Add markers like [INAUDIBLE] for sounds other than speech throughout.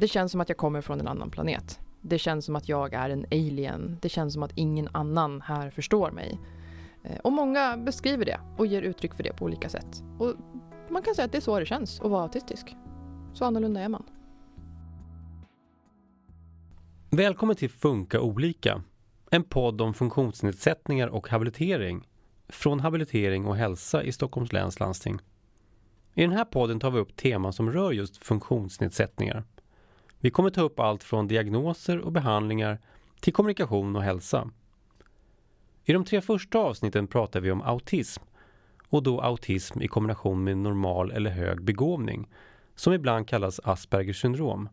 Det känns som att jag kommer från en annan planet. Det känns som att jag är en alien. Det känns som att ingen annan här förstår mig. Eh, och många beskriver det och ger uttryck för det på olika sätt. Och man kan säga att det är så det känns att vara autistisk. Så annorlunda är man. Välkommen till Funka olika. En podd om funktionsnedsättningar och habilitering. Från habilitering och hälsa i Stockholms läns landsting. I den här podden tar vi upp teman som rör just funktionsnedsättningar. Vi kommer ta upp allt från diagnoser och behandlingar till kommunikation och hälsa. I de tre första avsnitten pratar vi om autism och då autism i kombination med normal eller hög begåvning som ibland kallas Aspergers syndrom.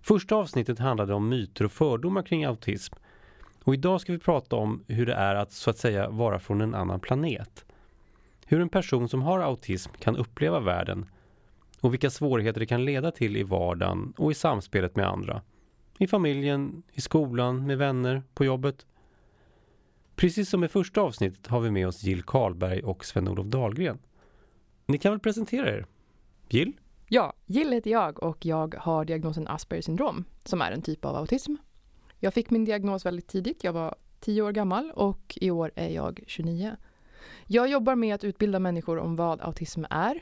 Första avsnittet handlade om myter och fördomar kring autism och idag ska vi prata om hur det är att så att säga vara från en annan planet. Hur en person som har autism kan uppleva världen och vilka svårigheter det kan leda till i vardagen och i samspelet med andra. I familjen, i skolan, med vänner, på jobbet. Precis som i första avsnittet har vi med oss Jill Karlberg och Sven-Olof Dahlgren. Ni kan väl presentera er? Jill? Ja, Jill heter jag och jag har diagnosen Aspergers syndrom som är en typ av autism. Jag fick min diagnos väldigt tidigt. Jag var 10 år gammal och i år är jag 29. Jag jobbar med att utbilda människor om vad autism är.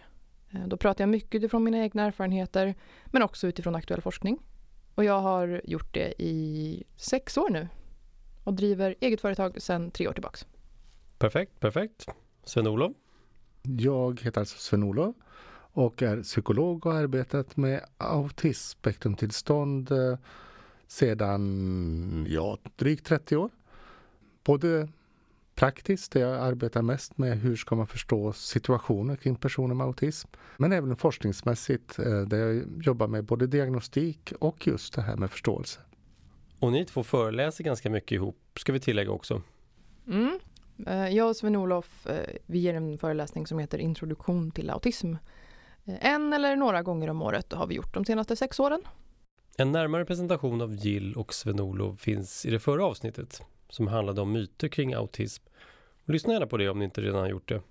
Eh, då pratar jag mycket utifrån mina egna erfarenheter men också utifrån aktuell forskning. Och jag har gjort det i sex år nu och driver eget företag sedan tre år tillbaks. Perfekt, perfekt. Sven-Olof? Jag heter alltså Sven-Olof och är psykolog och har arbetat med autismspektrumtillstånd eh, sedan ja, drygt 30 år. Både praktiskt, där jag arbetar mest med hur ska man förstå situationer kring personer med autism. Men även forskningsmässigt eh, där jag jobbar med både diagnostik och just det här med förståelse. Och ni två föreläser ganska mycket ihop, ska vi tillägga också. Mm. Eh, jag och Sven-Olof, vi ger en föreläsning som heter Introduktion till autism. En eller några gånger om året har vi gjort de senaste sex åren. En närmare presentation av Jill och Sven-Olof finns i det förra avsnittet som handlade om myter kring autism. Lyssna gärna på det om ni inte redan har gjort det.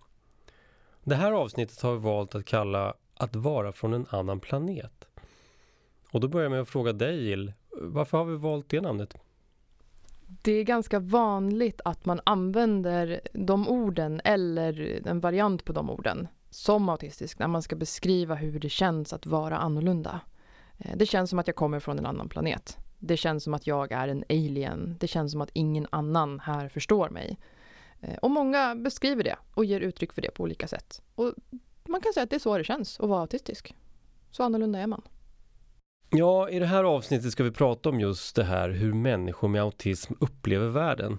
Det här avsnittet har vi valt att kalla Att vara från en annan planet. Och då börjar jag med att fråga dig Jill, varför har vi valt det namnet? Det är ganska vanligt att man använder de orden eller en variant på de orden som autistisk när man ska beskriva hur det känns att vara annorlunda. Eh, det känns som att jag kommer från en annan planet. Det känns som att jag är en alien. Det känns som att ingen annan här förstår mig. Eh, och många beskriver det och ger uttryck för det på olika sätt. Och man kan säga att det är så det känns att vara autistisk. Så annorlunda är man. Ja, i det här avsnittet ska vi prata om just det här hur människor med autism upplever världen.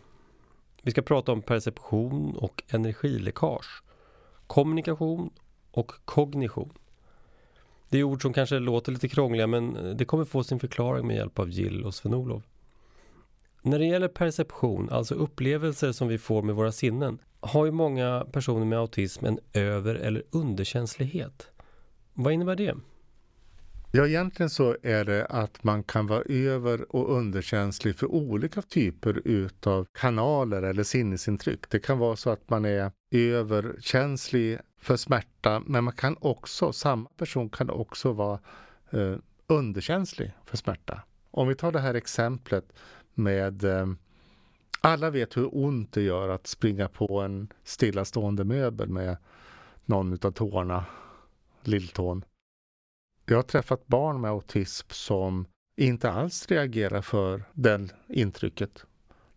Vi ska prata om perception och energiläckage, kommunikation och kognition. Det är ord som kanske låter lite krångliga men eh, det kommer få sin förklaring med hjälp av Jill och Sven-Olof. När det gäller perception, alltså upplevelser som vi får med våra sinnen, har ju många personer med autism en över eller underkänslighet. Vad innebär det? Ja, egentligen så är det att man kan vara över och underkänslig för olika typer utav kanaler eller sinnesintryck. Det kan vara så att man är överkänslig för smärta, men man kan också, samma person kan också vara eh, underkänslig för smärta. Om vi tar det här exemplet med eh, alla vet hur ont det gör att springa på en stillastående möbel med någon utav tårna, lilltån. Jag har träffat barn med autism som inte alls reagerar för det intrycket,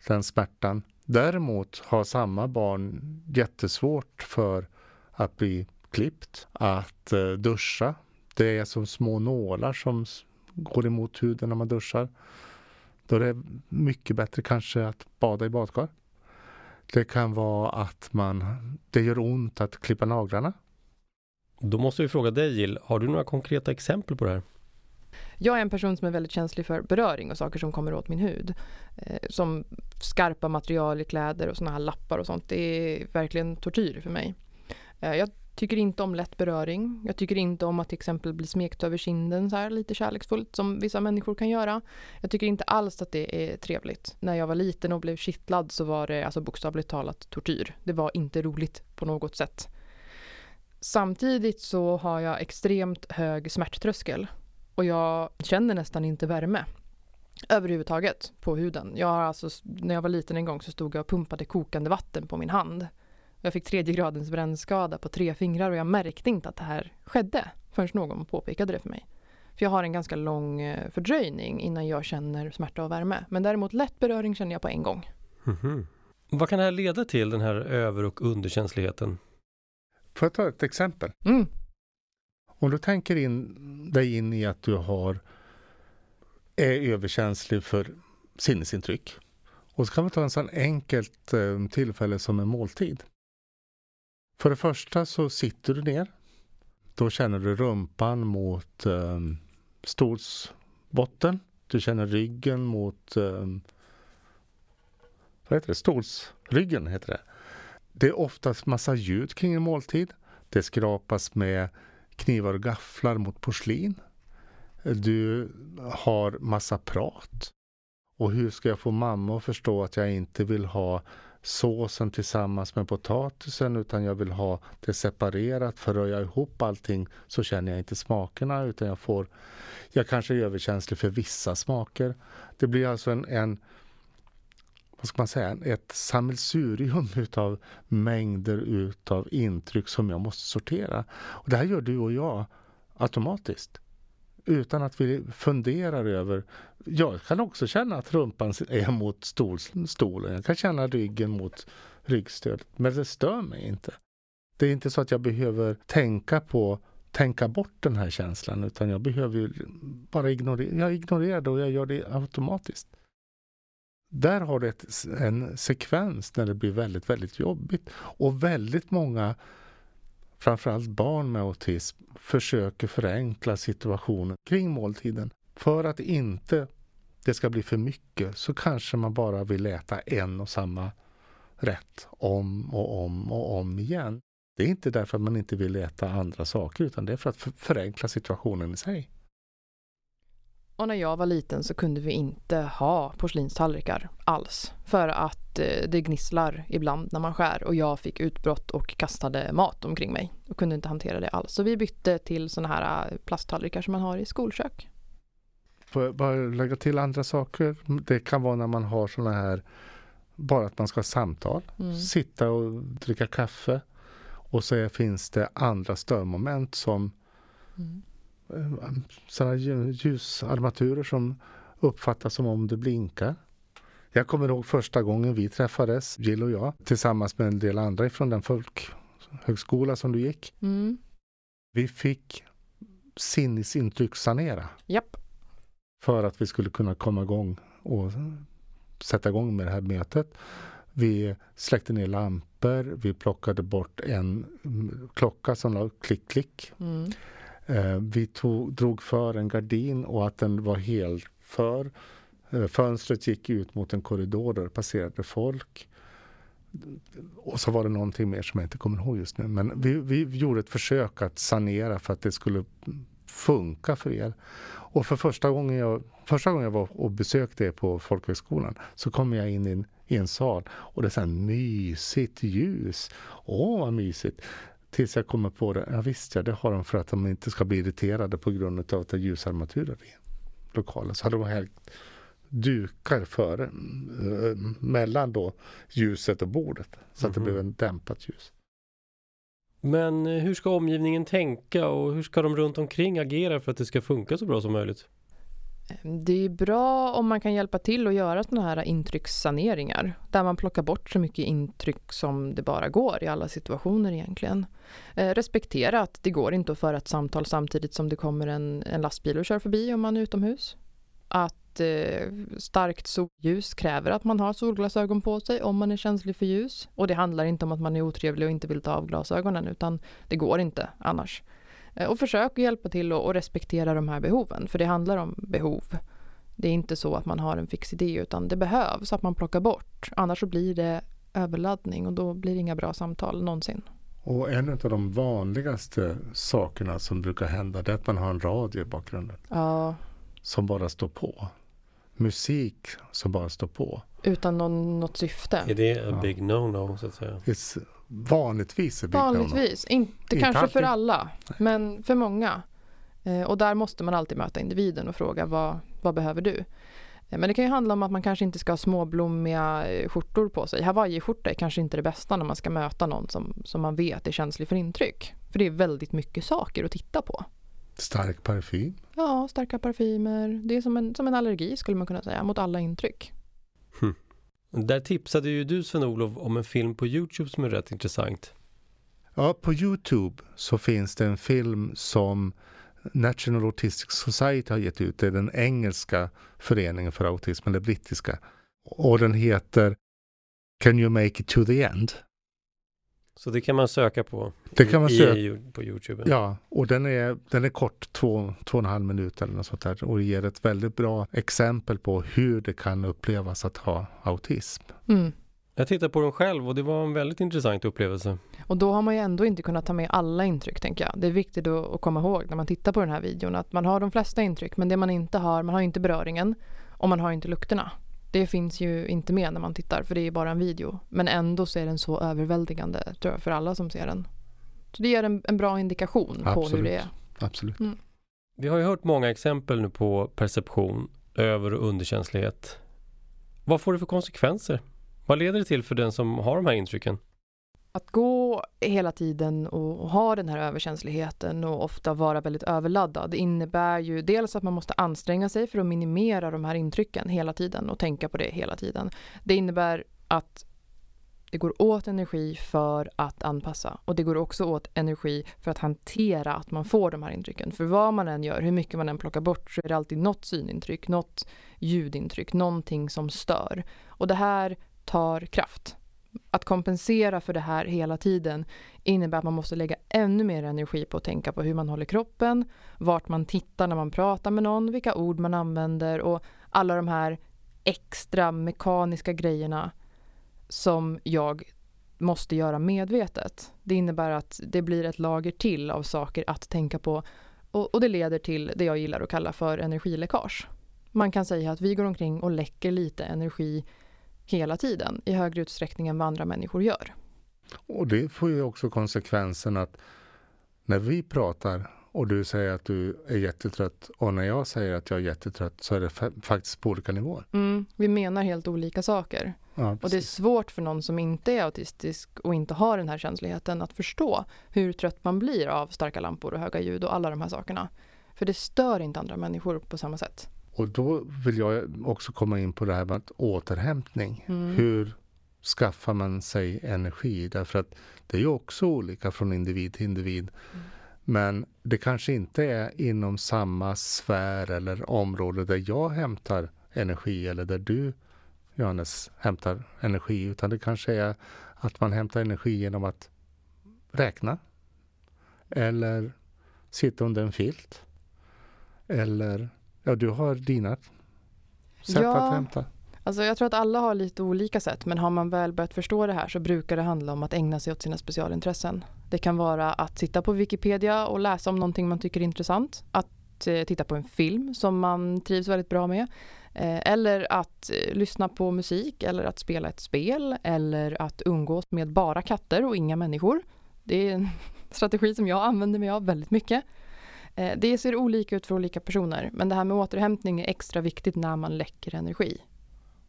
den smärtan. Däremot har samma barn jättesvårt för att bli klippt, att duscha. Det är som små nålar som går emot huden när man duschar. Då är det mycket bättre kanske att bada i badkar. Det kan vara att man, det gör ont att klippa naglarna. Då måste vi fråga dig Jill, har du några konkreta exempel på det här? Jag är en person som är väldigt känslig för beröring och saker som kommer åt min hud. Eh, som skarpa material i kläder och såna här lappar och sånt. Det är verkligen tortyr för mig. Eh, jag tycker inte om lätt beröring. Jag tycker inte om att till exempel bli smekt över kinden så här lite kärleksfullt som vissa människor kan göra. Jag tycker inte alls att det är trevligt. När jag var liten och blev kittlad så var det alltså bokstavligt talat tortyr. Det var inte roligt på något sätt. Samtidigt så har jag extremt hög smärttröskel. och jag känner nästan inte värme överhuvudtaget på huden. Jag har alltså, när jag var liten en gång så stod jag och pumpade kokande vatten på min hand. Jag fick tredje gradens brännskada på tre fingrar och jag märkte inte att det här skedde förrän någon påpekade det för mig. För jag har en ganska lång eh, fördröjning innan jag känner smärta och värme. Men däremot lätt beröring känner jag på en gång. Mm -hmm. Vad kan det här leda till, den här över och underkänsligheten? Får jag ta ett exempel? Mm. Om du tänker in dig in i att du har är överkänslig för sinnesintryck. Och så kan vi ta en sån enkelt eh, tillfälle som en måltid. För det första så sitter du ner. Då känner du rumpan mot eh, stolsbotten. Du känner ryggen mot eh, vad heter det? Stolsryggen heter det. Det är oftast massa ljud kring en måltid. Det skrapas med knivar och gafflar mot porslin. Du har massa prat. Och hur ska jag få mamma att förstå att jag inte vill ha såsen tillsammans med potatisen utan jag vill ha det separerat. För rör jag ihop allting så känner jag inte smakerna utan jag får Jag kanske är överkänslig för vissa smaker. Det blir alltså en, en vad ska man säga, ett sammelsurium [LAUGHS] utav mängder utav intryck som jag måste sortera. Och det här gör du och jag automatiskt. Utan att vi funderar över. Jag kan också känna att rumpan är mot stol, stolen. Jag kan känna ryggen mot ryggstödet. Men det stör mig inte. Det är inte så att jag behöver tänka på tänka bort den här känslan utan jag behöver bara ignorera. Jag ignorerar det och jag gör det automatiskt. Där har du ett, en sekvens när det blir väldigt, väldigt jobbigt. Och väldigt många, framförallt barn med autism, försöker förenkla situationen kring måltiden. För att inte det ska bli för mycket så kanske man bara vill äta en och samma rätt om och om och om igen. Det är inte därför att man inte vill äta andra saker utan det är för att förenkla situationen i sig. Och när jag var liten så kunde vi inte ha porslinstallrikar alls. För att eh, det gnisslar ibland när man skär och jag fick utbrott och kastade mat omkring mig och kunde inte hantera det alls. Så vi bytte till såna här eh, plasttallrikar som man har i skolkök. Får jag bara lägga till andra saker? Det kan vara när man har såna här, bara att man ska ha samtal, mm. sitta och dricka kaffe och så finns det andra störmoment som mm sådana ljusarmaturer som uppfattas som om det blinkar. Jag kommer ihåg första gången vi träffades, Jill och jag, tillsammans med en del andra från den folkhögskola som du gick. Mm. Vi fick sinnesintryckssanera. Japp. För att vi skulle kunna komma igång och sätta igång med det här mötet. Vi släckte ner lampor, vi plockade bort en klocka som la klick klick. Mm. Eh, vi tog, drog för en gardin och att den var helt för. Eh, fönstret gick ut mot en korridor där det passerade folk. Och så var det någonting mer som jag inte kommer ihåg just nu. Men vi, vi gjorde ett försök att sanera för att det skulle funka för er. Och för första gången jag, första gången jag var och besökte er på folkhögskolan så kom jag in i en, i en sal och det är så här mysigt ljus. Åh, vad mysigt! Tills jag kommer på det. Ja visst ja, det har de för att de inte ska bli irriterade på grund av att det är ljusarmaturer i lokalen. Så hade de här dukar före, äh, mellan då ljuset och bordet. Så att det mhm. blev en dämpat ljus. Men eh, hur ska omgivningen tänka och hur ska de runt omkring agera för att det ska funka så bra som möjligt? Det är bra om man kan hjälpa till att göra sådana här intryckssaneringar där man plockar bort så mycket intryck som det bara går i alla situationer egentligen. Eh, respektera att det går inte att föra ett samtal samtidigt som det kommer en, en lastbil och kör förbi om man är utomhus. Att eh, starkt solljus kräver att man har solglasögon på sig om man är känslig för ljus. Och det handlar inte om att man är otrevlig och inte vill ta av glasögonen utan det går inte annars. Eh, och försök att hjälpa till och, respektera de här behoven, för det handlar om behov. Det är inte så att man har en fix idé, utan det behövs att man plockar bort. Annars så blir det överladdning och då blir det inga bra samtal någonsin. Och en av de vanligaste sakerna som brukar hända det är att man har en radio i bakgrunden. Ja. Som bara står på. Musik som bara står på. Utan någon, något syfte. Är det a big no-no så att säga? It's vanligtvis är big Vanligtvis, inte, inte kanske alltid. för alla, men för många. Eh, och där måste man alltid möta individen och fråga vad, vad behöver du? Eh, men det kan ju handla om att man kanske inte ska ha småblommiga eh, skjortor på sig. Hawaii-skjorta är kanske inte det bästa när man ska möta någon som, som man vet är känslig för intryck. För det är väldigt mycket saker att titta på. Stark parfym? Ja, starka parfymer. Det är som en, som en allergi skulle man kunna säga, mot alla intryck. Hm. Där tipsade ju du Sven-Olof om en film på Youtube som är rätt intressant. Ja, på Youtube så finns det en film som National Autistic Society har gett ut. Det är den engelska föreningen för autism, eller brittiska. Och den heter Can you make it to the end? Så det kan man söka på? Det kan man söka på Youtube? Ja, och den är, den är kort, två, två och en halv minut eller något sånt där. Och ger ett väldigt bra exempel på hur det kan upplevas att ha autism. Mm. Jag tittade på den själv och det var en väldigt intressant upplevelse. Och då har man ju ändå inte kunnat ta med alla intryck tänker jag. Det är viktigt att, komma ihåg när man tittar på den här videon att man har de flesta intryck men det man inte har, man har inte beröringen och man har inte lukterna. Det finns ju inte med när man tittar för det är bara en video. Men ändå så är den så överväldigande tror jag för alla som ser den. Så det ger en, en bra indikation Absolut. på hur det är. Absolut. Mm. Vi har ju hört många exempel nu på perception, över och underkänslighet. Vad får det för konsekvenser? Vad leder det till för den som har de här intrycken? Att gå hela tiden och ha den här överkänsligheten och ofta vara väldigt överladdad det innebär ju dels att man måste anstränga sig för att minimera de här intrycken hela tiden och tänka på det hela tiden. Det innebär att det går åt energi för att anpassa och det går också åt energi för att hantera att man får de här intrycken. För vad man än gör, hur mycket man än plockar bort så är det alltid något synintryck, något ljudintryck, någonting som stör. Och det här tar kraft. Att kompensera för det här hela tiden innebär att man måste lägga ännu mer energi på att tänka på hur man håller kroppen, vart man tittar när man pratar med någon, vilka ord man använder och alla de här extra mekaniska grejerna som jag måste göra medvetet. Det innebär att det blir ett lager till av saker att tänka på och, och det leder till det jag gillar att kalla för energiläckage. Man kan säga att vi går omkring och läcker lite energi hela tiden i högre utsträckning än vad andra människor gör. Och det får ju också konsekvensen att när vi pratar och du säger att du är jättetrött och när jag säger att jag är jättetrött så är det faktiskt på olika nivåer. Mm, vi menar helt olika saker. Ja, och det är svårt för någon som inte är autistisk och inte har den här känsligheten att förstå hur trött man blir av starka lampor och höga ljud och alla de här sakerna. För det stör inte andra människor på samma sätt. Och då vill jag också komma in på det här med återhämtning. Mm. Hur skaffar man sig energi? Därför att det är ju också olika från individ till individ. Mm. Men det kanske inte är inom samma sfär eller område där jag hämtar energi eller där du Johannes hämtar energi utan det kanske är att man hämtar energi genom att räkna eller sitta under en filt eller Ja, du har dina sätt ja, att hämta. Alltså jag tror att alla har lite olika sätt men har man väl börjat förstå det här så brukar det handla om att ägna sig åt sina specialintressen. Det kan vara att sitta på Wikipedia och läsa om någonting man tycker är intressant. Att eh, titta på en film som man trivs väldigt bra med. Eh, eller att eh, lyssna på musik eller att spela ett spel eller att umgås med bara katter och inga människor. Det är en [LAUGHS] strategi som jag använder mig av väldigt mycket. Eh, det ser olika ut för olika personer men det här med återhämtning är extra viktigt när man läcker energi.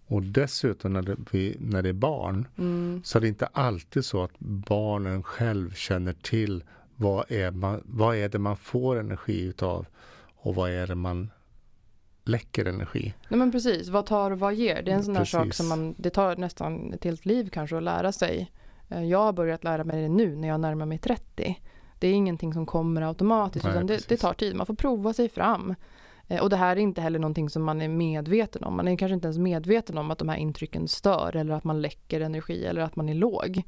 Och dessutom när det, när det är barn mm. så är det inte alltid så att barnen själv känner till vad är, man, vad är det man får energi utav och vad är det man läcker energi. Nej men precis, vad tar och vad ger? Det är en sån här sak som man, det tar nästan ett helt liv kanske att lära sig. Eh, jag har börjat lära mig det nu när jag närmar mig 30. Det är ingenting som kommer automatiskt Nej, utan det, det, tar tid. Man får prova sig fram. Eh, och det här är inte heller någonting som man är medveten om. Man är kanske inte ens medveten om att de här intrycken stör eller att man läcker energi eller att man är låg.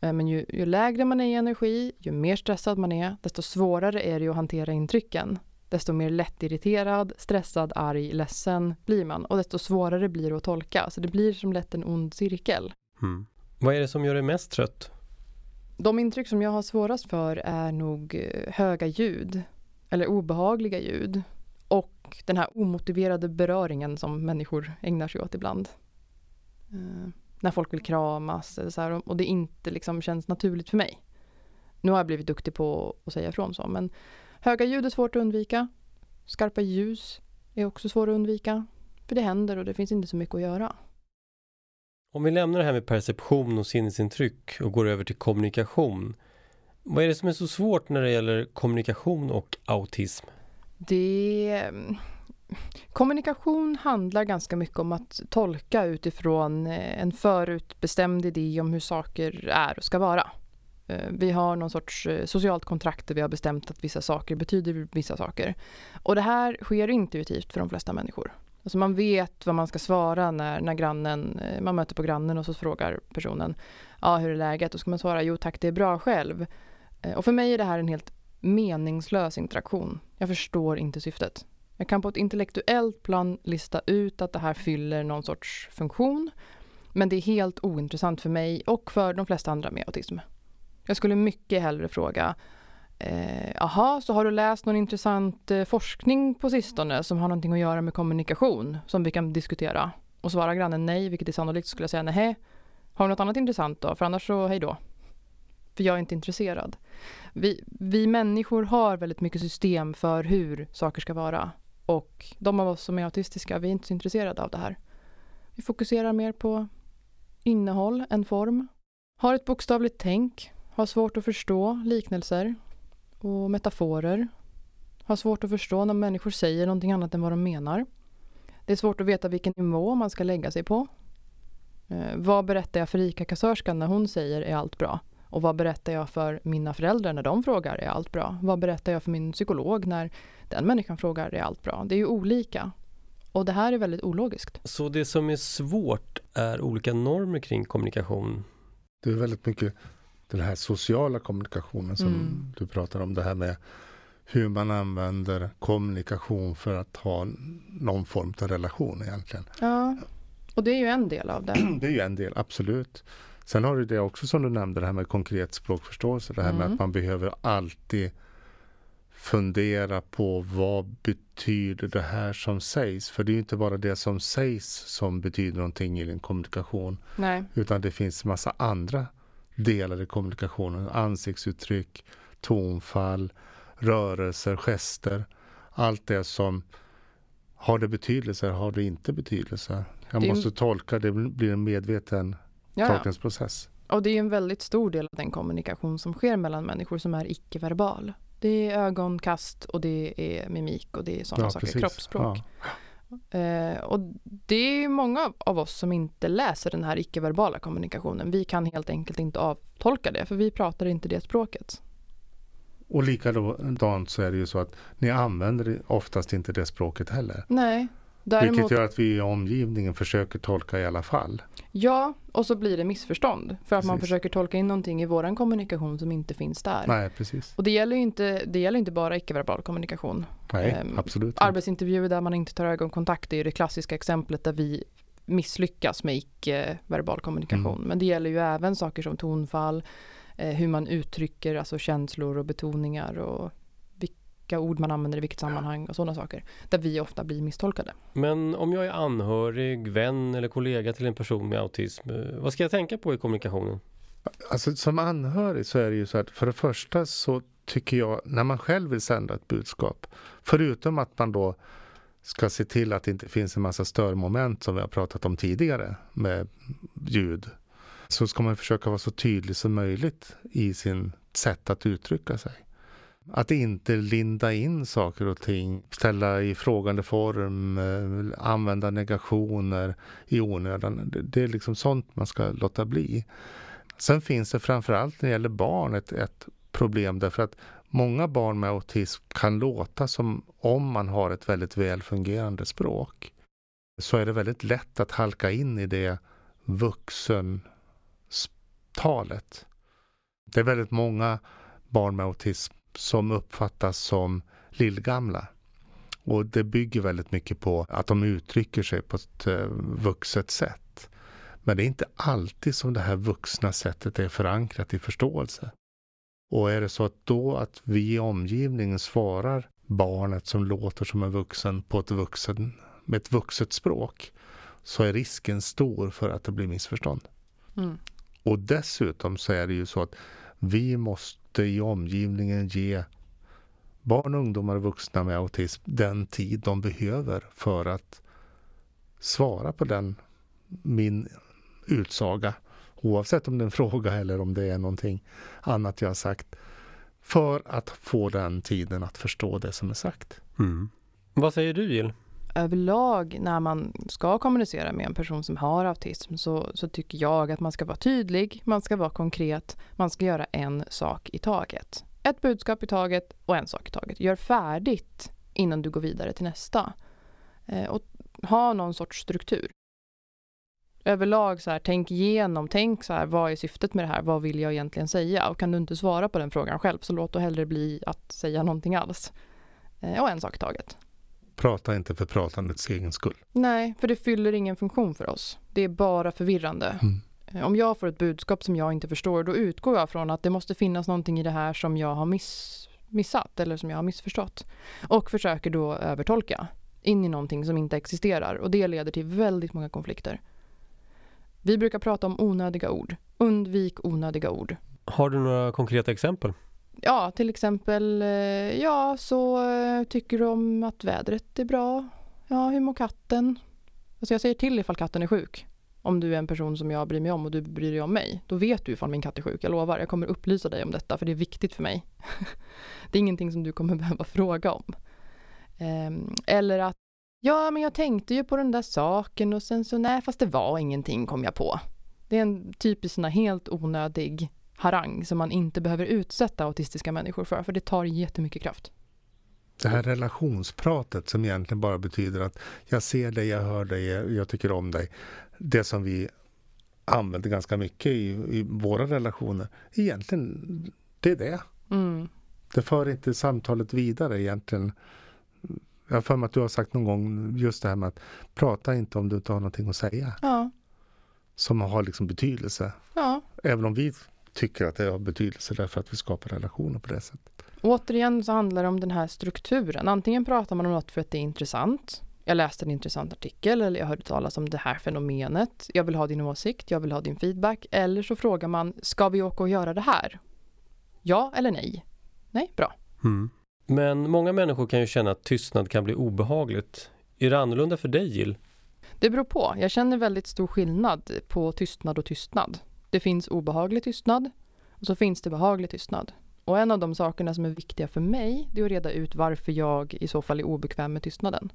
Eh, men ju, ju lägre man är i energi, ju mer stressad man är, desto svårare är det att hantera intrycken. Desto mer lättirriterad, stressad, arg, ledsen blir man och desto svårare blir det att tolka. Så det blir som lätt en ond cirkel. Mm. Vad är det som gör dig mest trött? De intryck som jag har svårast för är nog eh, höga ljud eller obehagliga ljud och den här omotiverade beröringen som människor ägnar sig åt ibland. Eh, när folk vill kramas eller så här, och det inte liksom känns naturligt för mig. Nu har jag blivit duktig på att säga ifrån så men Höga ljud är svårt att undvika. Skarpa ljus är också svårt att undvika. För det händer och det finns inte så mycket att göra. Om vi lämnar det här med perception och sinnesintryck och går över till kommunikation. Vad är det som är så svårt när det gäller kommunikation och autism? Det... Kommunikation handlar ganska mycket om att tolka utifrån eh, en förutbestämd idé om hur saker är och ska vara. Eh, vi har någon sorts eh, socialt kontrakt där vi har bestämt att vissa saker betyder vissa saker. Och det här sker intuitivt för de flesta människor. Alltså man vet vad man ska svara när, när grannen, eh, man möter på grannen och så frågar personen ja, hur är läget? Då ska man svara jo tack det är bra själv. Eh, och för mig är det här en helt meningslös interaktion. Jag förstår inte syftet. Jag kan på ett intellektuellt plan lista ut att det här fyller någon sorts funktion. Men det är helt ointressant för mig och för de flesta andra med autism. Jag skulle mycket hellre fråga Jaha, eh, så har du läst någon intressant eh, forskning på sistone som har någonting att göra med kommunikation som vi kan diskutera? Och svarar grannen nej, vilket är sannolikt, skulle jag säga nej. Har du något annat intressant då? För annars så hej då. För jag är inte intresserad. Vi, vi människor har väldigt mycket system för hur saker ska vara. Och de av oss som är autistiska, vi är inte så intresserade av det här. Vi fokuserar mer på innehåll än form. Har ett bokstavligt tänk. Har svårt att förstå liknelser och metaforer. Har svårt att förstå när människor säger någonting annat än vad de menar. Det är svårt att veta vilken nivå man ska lägga sig på. Eh, vad berättar jag för ICA-kassörskan när hon säger är allt bra? Och vad berättar jag för mina föräldrar när de frågar är allt bra? Vad berättar jag för min psykolog när den människan frågar är allt bra? Det är ju olika. Och det här är väldigt ologiskt. Så det som är svårt är olika normer kring kommunikation? Det är väldigt mycket den här sociala kommunikationen som mm. du pratar om. Det här med hur man använder kommunikation för att ha någon form av relation egentligen. Ja, och det är ju en del av det. [CLEARS THROAT] Det är ju en del, absolut. Sen har du det också som du nämnde, det här med konkret språkförståelse. Det här mm. med att man behöver alltid fundera på vad betyder det här som sägs? För det är ju inte bara det som sägs som betyder någonting i en kommunikation. Nej. Utan det finns massa andra delar i kommunikationen. Ansiktsuttryck, tonfall, rörelser, gester. Allt det som har det betydelse, har det inte betydelse? Jag det måste tolka, det blir en medveten ja, tolkningsprocess. Och det är en väldigt stor del av den kommunikation som sker mellan människor som är icke-verbal. Det är ögonkast och det är mimik och det är sådana ja, saker, precis. kroppsspråk. Ja. Eh, och det är många av oss som inte läser den här icke-verbala kommunikationen. Vi kan helt enkelt inte avtolka det, för vi pratar inte det språket. Och likadant så är det ju så att ni använder oftast inte det språket heller. Nej. Däremot, Vilket gör att vi i omgivningen försöker tolka i alla fall. Ja, och så blir det missförstånd. För att precis. man försöker tolka in någonting i vår kommunikation som inte finns där. Nej, precis. Och det gäller ju inte, det gäller inte bara icke-verbal kommunikation. Nej, um, absolut Arbetsintervjuer där man inte tar ögonkontakt är det klassiska exemplet där vi misslyckas med icke-verbal kommunikation. Mm. Men det gäller ju även saker som tonfall, eh, hur man uttrycker alltså känslor och betoningar och vilka ord man använder i vilket sammanhang och sådana saker. Där vi ofta blir misstolkade. Men om jag är anhörig, vän eller kollega till en person med autism, eh, vad ska jag tänka på i kommunikationen? Alltså som anhörig så är det ju så att för det första så tycker jag när man själv vill sända ett budskap, förutom att man då ska se till att det inte finns en massa störmoment som vi har pratat om tidigare med ljud, så ska man försöka vara så tydlig som möjligt i sin sätt att uttrycka sig. Att inte linda in saker och ting, ställa i frågande form, eh, använda negationer i onödan. Det är liksom sånt man ska låta bli. Sen finns det framförallt när det gäller barn ett, ett problem därför att många barn med autism kan låta som om man har ett väldigt väl fungerande språk. Så är det väldigt lätt att halka in i det vuxentalet. Det är väldigt många barn med autism som uppfattas som lillgamla. Och det bygger väldigt mycket på att de uttrycker sig på ett eh, vuxet sätt. Men det är inte alltid som det här vuxna sättet är förankrat i förståelse. Och är det så att då att vi i omgivningen svarar barnet som låter som en vuxen på ett vuxen, med ett vuxet språk så är risken stor för att det blir missförstånd. Mm. Och dessutom så är det ju så att vi måste i omgivningen ge barn, ungdomar och vuxna med autism den tid de behöver för att svara på den, min utsaga. Oavsett om det är en fråga eller om det är någonting annat jag har sagt. För att få den tiden att förstå det som är sagt. Mm. Vad säger du Jill? Överlag när man ska kommunicera med en person som har autism så, så tycker jag att man ska vara tydlig, man ska vara konkret, man ska göra en sak i taget. Ett budskap i taget och en sak i taget. Gör färdigt innan du går vidare till nästa. Eh, och ha någon sorts struktur. Överlag så här, tänk igenom, tänk så här, vad är syftet med det här, vad vill jag egentligen säga? Och kan du inte svara på den frågan själv så låt då hellre bli att säga någonting alls. Eh, och en sak i taget. Prata inte för pratandets egen skull. Nej, för det fyller ingen funktion för oss. Det är bara förvirrande. Mm. Eh, Om jag får ett budskap som jag inte förstår, då utgår jag från att det måste finnas någonting i det här som jag har miss, missat eller som jag har missförstått. Och försöker då övertolka in i någonting som inte existerar och det leder till väldigt många konflikter. Vi brukar prata om onödiga ord. Undvik onödiga ord. Har du några konkreta exempel? Ja, till exempel, eh, ja, så eh, tycker du om att vädret är bra? Ja, hur mår katten? Alltså jag säger till ifall katten är sjuk. Om du är en person som jag bryr mig om och du bryr dig om mig, då vet du ifall min katt är sjuk. Jag lovar, jag kommer upplysa dig om detta för det är viktigt för mig. [LAUGHS] det är ingenting som du kommer [LAUGHS] behöva fråga om. Ehm, eller att, ja men jag tänkte ju på den där saken och sen så nej fast det var ingenting kom jag på. Det är en typisk sån här helt onödig harang som man inte behöver utsätta autistiska människor för, för det tar jättemycket kraft. Det här relationspratet som egentligen bara betyder att jag ser dig, jag hör dig, jag tycker om dig. Det som vi använder ganska mycket i, i våra relationer. Egentligen, det är det. Mm. Det för inte samtalet vidare egentligen. Jag har för mig att du har sagt någon gång just det här med att prata inte om du inte har någonting att säga. Ja, Som har liksom betydelse. ja. Även om vi tycker att det har betydelse därför att vi skapar relationer på det sättet. Återigen så handlar det om den här strukturen. Antingen pratar man om något för att det är intressant. Jag läste en intressant artikel eller jag hörde talas om det här fenomenet. Jag vill ha din åsikt, jag vill ha din feedback. Eller så frågar man, ska vi åka och göra det här? Ja eller nej? Nej, bra. Mm. Men många människor kan ju känna att tystnad kan bli obehagligt. Är det annorlunda för dig Jill? Det beror på. Jag känner väldigt stor skillnad på tystnad och tystnad. Det finns obehaglig tystnad och så finns det behaglig tystnad. Och en av de sakerna som är viktiga för mig, det är att reda ut varför jag i så fall är obekväm med tystnaden.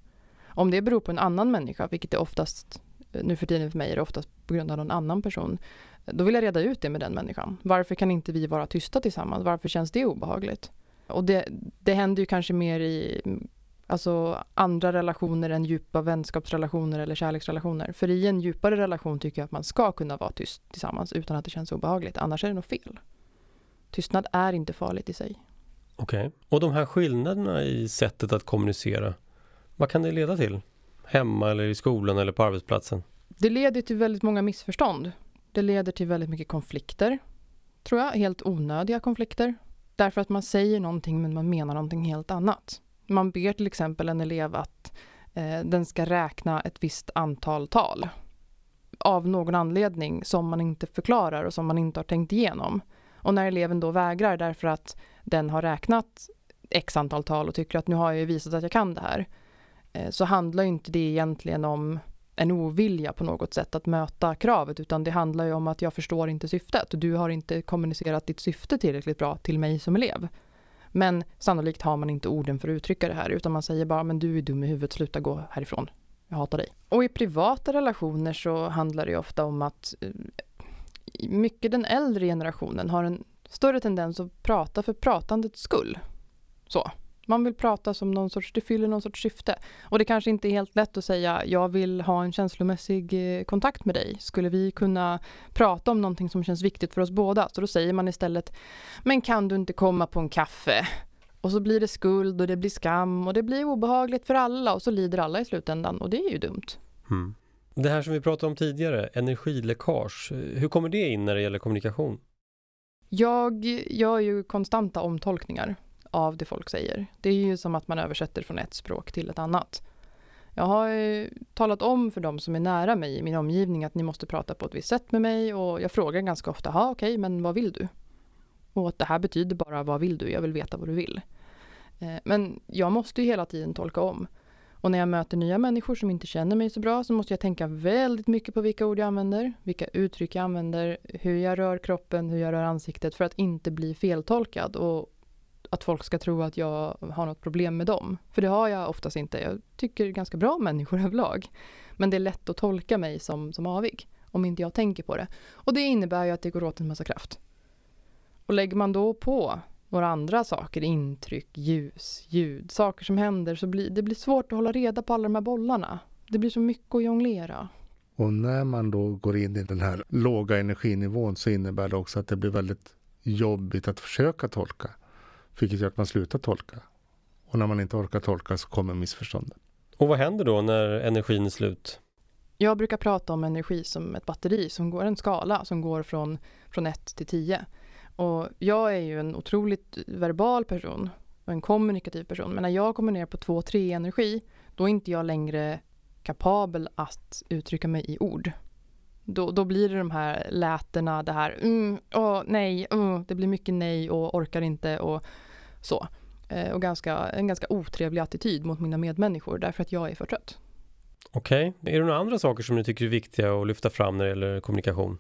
Om det beror på en annan människa, vilket det oftast, eh, nu för tiden för mig är det oftast på grund av någon annan person, då vill jag reda ut det med den människan. Varför kan inte vi vara tysta tillsammans? Varför känns det obehagligt? Och det, det händer ju kanske mer i alltså, andra relationer än djupa vänskapsrelationer eller kärleksrelationer. För i en djupare relation tycker jag att man ska kunna vara tyst tillsammans utan att det känns obehagligt. Annars är det nog fel. Tystnad är inte farligt i sig. Okej. Och de här skillnaderna i sättet att kommunicera, vad kan det leda till? Hemma eller i skolan eller på arbetsplatsen? Det leder till väldigt många missförstånd. Det leder till väldigt mycket konflikter, tror jag. Helt onödiga konflikter. Därför att man säger någonting men man menar någonting helt annat. Man ber till exempel en elev att eh, den ska räkna ett visst antal tal av någon anledning som man inte förklarar och som man inte har tänkt igenom. Och när eleven då vägrar därför att den har räknat x antal tal och tycker att nu har jag ju visat att jag kan det här, eh, så handlar ju inte det egentligen om en ovilja på något sätt att möta kravet utan det handlar ju om att jag förstår inte syftet och du har inte kommunicerat ditt syfte tillräckligt bra till mig som elev. Men sannolikt har man inte orden för att uttrycka det här utan man säger bara men du är dum i huvudet, sluta gå härifrån. Jag hatar dig. Och i privata relationer så handlar det ofta om att eh, mycket den äldre generationen har en större tendens att prata för pratandets skull. Så. Man vill prata som någon sorts, det fyller någon sorts syfte. Och det kanske inte är helt lätt att säga, jag vill ha en känslomässig eh, kontakt med dig. Skulle vi kunna prata om någonting som känns viktigt för oss båda? Så då säger man istället, men kan du inte komma på en kaffe? Och så blir det skuld och det blir skam och det blir obehagligt för alla och så lider alla i slutändan och det är ju dumt. Mm. Det här som vi pratade om tidigare, energiläckage, hur kommer det in när det gäller kommunikation? Jag gör ju konstanta omtolkningar av det folk säger. Det är ju som att man översätter från ett språk till ett annat. Jag har eh, talat om för de som är nära mig i min omgivning att ni måste prata på ett visst sätt med mig och jag frågar ganska ofta, ja okej, men vad vill du? Och att det här betyder bara vad vill du? Jag vill veta vad du vill. Eh, men jag måste ju hela tiden tolka om. Och när jag möter nya människor som inte känner mig så bra så måste jag tänka väldigt mycket på vilka ord jag använder, vilka uttryck jag använder, hur jag rör kroppen, hur jag rör ansiktet för att inte bli feltolkad och att folk ska tro att jag har något problem med dem. För det har jag oftast inte. Jag tycker ganska bra om människor [LAUGHS] överlag. Men det är lätt att tolka mig som, som avig om inte jag tänker på det. Och det innebär ju att det går åt en massa kraft. Och lägger man då på några andra saker, intryck, ljus, ljud, saker som händer, så blir det blir svårt att hålla reda på alla de här bollarna. Det blir så mycket att jonglera. Och när man då går in i den här låga energinivån så innebär det också att det blir väldigt jobbigt att försöka tolka. Vilket gör att man slutar tolka. Och när man inte orkar tolka så kommer missförstånden. Och vad händer då när energin är slut? Jag brukar prata om energi som ett batteri som går en skala som går från, från 1 till 10. Och jag är ju en otroligt verbal person och en kommunikativ person. Men när jag kommer ner på 2-3 energi, då är inte jag längre kapabel att uttrycka mig i ord. Då, då blir det de här lätena, det här mm, åh, nej, uh, det blir mycket nej och orkar inte och så. Eh, och ganska, en ganska otrevlig attityd mot mina medmänniskor därför att jag är för trött. Okej, okay. är det några andra saker som ni tycker är viktiga att lyfta fram när det gäller kommunikation?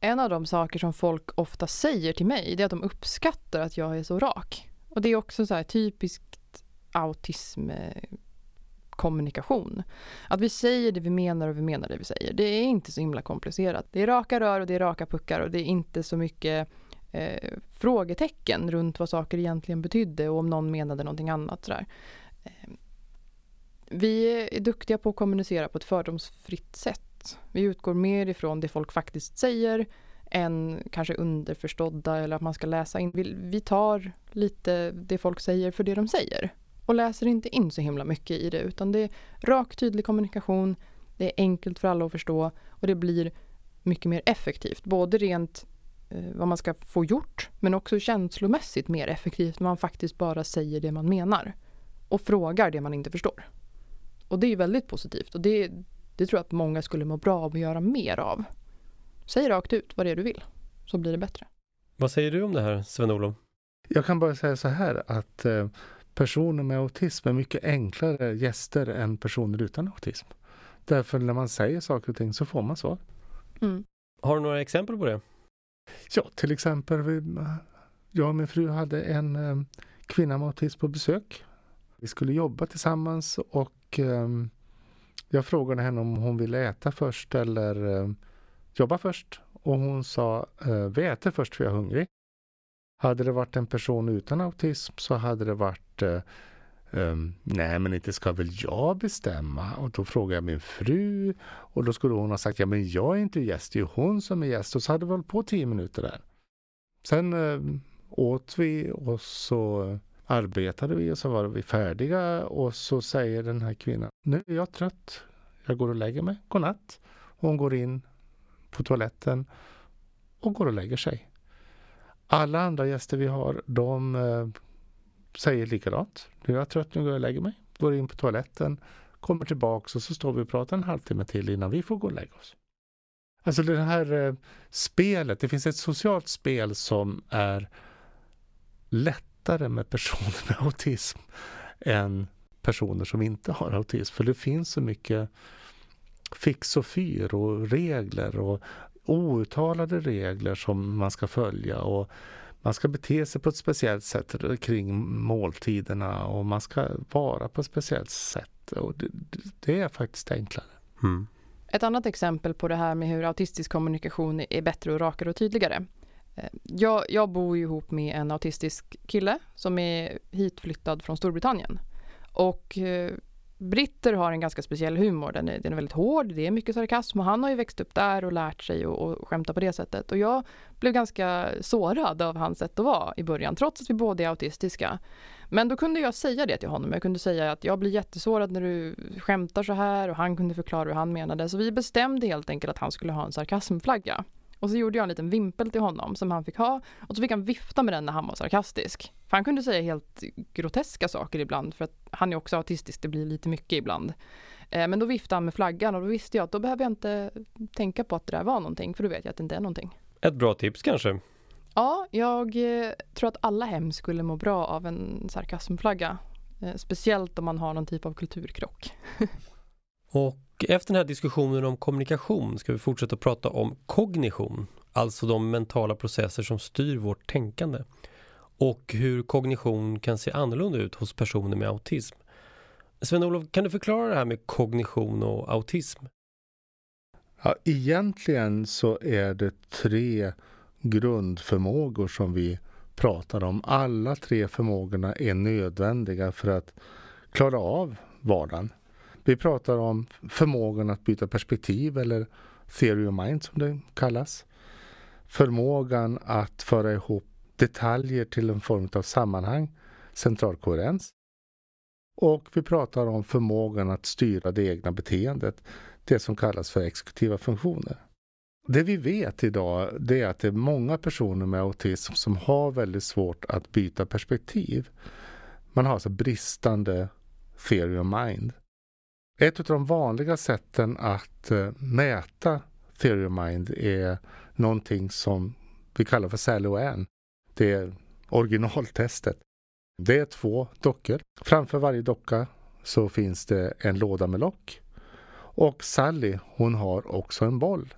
En av de saker som folk ofta säger till mig, det är att de uppskattar att jag är så rak. Och det är också så här typiskt autismkommunikation. Att vi säger det vi menar och vi menar det vi säger. Det är inte så himla komplicerat. Det är raka rör och det är raka puckar och det är inte så mycket eh, frågetecken runt vad saker egentligen betydde och om någon menade någonting annat. Sådär. Eh, vi är duktiga på att kommunicera på ett fördomsfritt sätt. Vi utgår mer ifrån det folk faktiskt säger än kanske underförstådda eller att man ska läsa in. Vi, vi tar lite det folk säger för det de säger och läser inte in så himla mycket i det utan det är rak tydlig kommunikation, det är enkelt för alla att förstå och det blir mycket mer effektivt. Både rent vad man ska få gjort men också känslomässigt mer effektivt när man faktiskt bara säger det man menar och frågar det man inte förstår. Och det är väldigt positivt och det, det tror jag att många skulle må bra av att göra mer av. Säg rakt ut vad det är du vill, så blir det bättre. Vad säger du om det här, Sven-Olof? Jag kan bara säga så här att eh, personer med autism är mycket enklare gäster än personer utan autism. Därför när man säger saker och ting så får man svar. Mm. Har du några exempel på det? Ja, till exempel jag och min fru hade en eh, kvinna med autism på besök. Vi skulle jobba tillsammans och ehm, jag frågade henne om hon ville äta först eller eh, jobba först. Och hon sa, eh, vi äter först för jag är hungrig. Hade det varit en person utan autism så hade det varit Um, nej, men inte ska väl jag bestämma? Och då frågade jag min fru och då skulle hon ha sagt, ja men jag är inte gäst, det är hon som är gäst. Och så hade vi hållit på tio minuter där. Sen um, åt vi och så arbetade vi och så var vi färdiga och så säger den här kvinnan, nu är jag trött, jag går och lägger mig, godnatt. Hon går in på toaletten och går och lägger sig. Alla andra gäster vi har, de ehm, säger likadant. Nu är jag trött, nu går jag och lägger mig. Går in på toaletten, kommer tillbaks och så står vi och pratar en halvtimme till innan vi får gå och lägga oss. Alltså det här eh, spelet, det finns ett socialt spel som är lättare med personer [LAUGHS] med autism än personer som inte har autism. För det finns så mycket fix och fyr och regler och outtalade regler som man ska följa. Och man ska bete sig på ett speciellt sätt kring måltiderna och man ska vara på ett speciellt sätt. Och det, det är faktiskt enklare. Mm. Ett annat exempel på det här med hur autistisk kommunikation är bättre och rakare och tydligare Eh, jag, jag bor ihop med en autistisk kille som är hitflyttad från Storbritannien. Och eh, britter har en ganska speciell humor. Den är, den är väldigt hård, det är mycket sarkasm och han har ju växt upp där och lärt sig att skämta på det sättet. Och jag blev ganska sårad av hans sätt att vara i början, trots att vi båda är autistiska. Men då kunde jag säga det till honom. Jag kunde säga att jag blir jättesårad när du skämtar så här och han kunde förklara hur han menade. Så vi bestämde helt enkelt att han skulle ha en sarkasmflagga. Och så gjorde jag en liten vimpel till honom som han fick ha och så fick han vifta med den när han var sarkastisk. För han kunde säga helt groteska saker ibland för att han är också autistisk, det blir lite mycket ibland. Eh, men då viftade han med flaggan och då visste jag att då behöver jag inte tänka på att det där var någonting för då vet jag att det inte är någonting. Ett bra tips kanske? Ja, jag eh, tror att alla hem skulle må bra av en sarkasmflagga. Eh, speciellt om man har någon typ av kulturkrock. [LAUGHS] Och efter den här diskussionen om kommunikation ska vi fortsätta prata om kognition, alltså de mentala processer som styr vårt tänkande. Och hur kognition kan se annorlunda ut hos personer med autism. Sven-Olof, kan du förklara det här med kognition och autism? Ja, egentligen så är det tre grundförmågor som vi pratar om. Alla tre förmågorna är nödvändiga för att klara av vardagen. Vi pratar om förmågan att byta perspektiv eller theory of mind som det kallas. Förmågan att föra ihop detaljer till en form av sammanhang, central koherens. Och vi pratar om förmågan att styra det egna beteendet, det som kallas för exekutiva funktioner. Det vi vet idag det är att det är många personer med autism som har väldigt svårt att byta perspektiv. Man har alltså bristande theory of mind. Ett av de vanliga sätten att eh, mäta theory of mind är någonting som vi kallar för SALOAN. Det är originaltestet. Det är två dockor. Framför varje docka så finns det en låda med lock. Och Sally, hon har också en boll.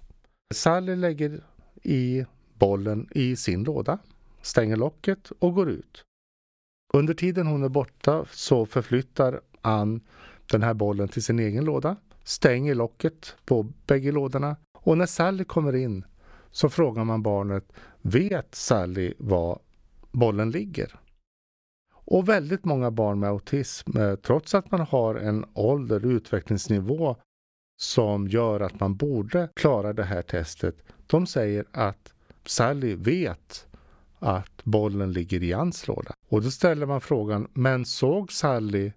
Sally lägger i bollen i sin låda, stänger locket och går ut. Under tiden hon är borta så förflyttar Ann den här bollen till sin egen låda, stänger locket på bägge lådorna och när Sally kommer in så frågar man barnet, vet Sally var bollen ligger? Och väldigt många barn med autism, eh, trots att man har en ålder, och utvecklingsnivå som gör att man borde klara det här testet. De säger att Sally vet att bollen ligger i hans låda. Och då ställer man frågan, men såg Sally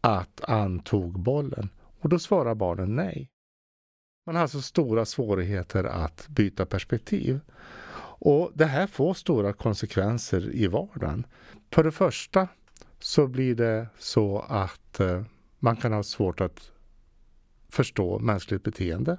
att Ann tog bollen? Och då svarar barnen nej. Man har alltså stora svårigheter att byta perspektiv. Och det här får stora konsekvenser i vardagen. För det första så blir det så att eh, man kan ha svårt att förstå mänskligt beteende.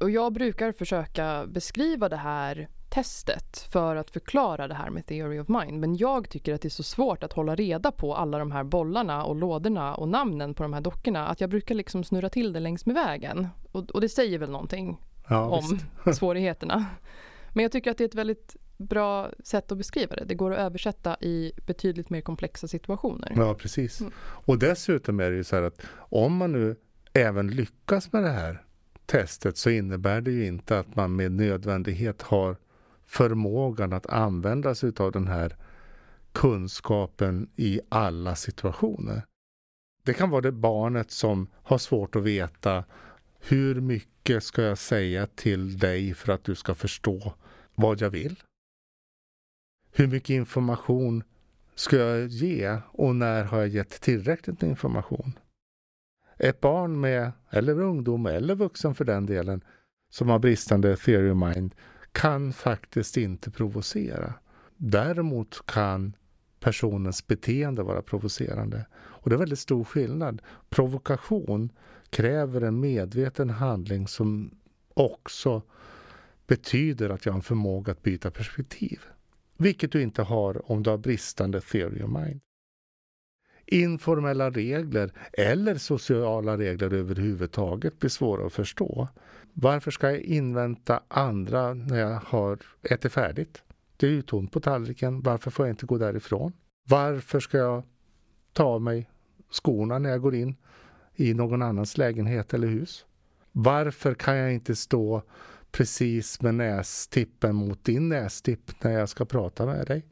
Och jag brukar försöka beskriva det här testet för att förklara det här med theory of mind. Men jag tycker att det är så svårt att hålla reda på alla de här bollarna och lådorna och namnen på de här dockorna att jag brukar liksom snurra till det längs med vägen. Och, och det säger väl någonting ja, om [LAUGHS] svårigheterna. Men jag tycker att det är ett väldigt bra sätt att beskriva det. Det går att översätta i betydligt mer komplexa situationer. Ja, precis. Mm. Och dessutom är det ju så här att om man nu även lyckas med det här testet så innebär det ju inte att man med nödvändighet har förmågan att använda sig av den här kunskapen i alla situationer. Det kan vara det barnet som har svårt att veta hur mycket ska jag säga till dig för att du ska förstå vad jag vill? Hur mycket information ska jag ge och när har jag gett tillräckligt med information? Ett barn med, eller ungdom eller vuxen för den delen, som har bristande theory of mind kan faktiskt inte provocera. Däremot kan personens beteende vara provocerande. Och det är väldigt stor skillnad. Provokation kräver en medveten handling som också betyder att jag har en förmåga att byta perspektiv. Vilket du inte har om du har bristande theory of mind informella regler eller sociala regler överhuvudtaget blir svåra att förstå. Varför ska jag invänta andra när jag har ätit färdigt? Det är ju tomt på tallriken. Varför får jag inte gå därifrån? Varför ska jag ta av mig skorna när jag går in i någon annans lägenhet eller hus? Varför kan jag inte stå precis med nästippen mot din nästipp när jag ska prata med dig?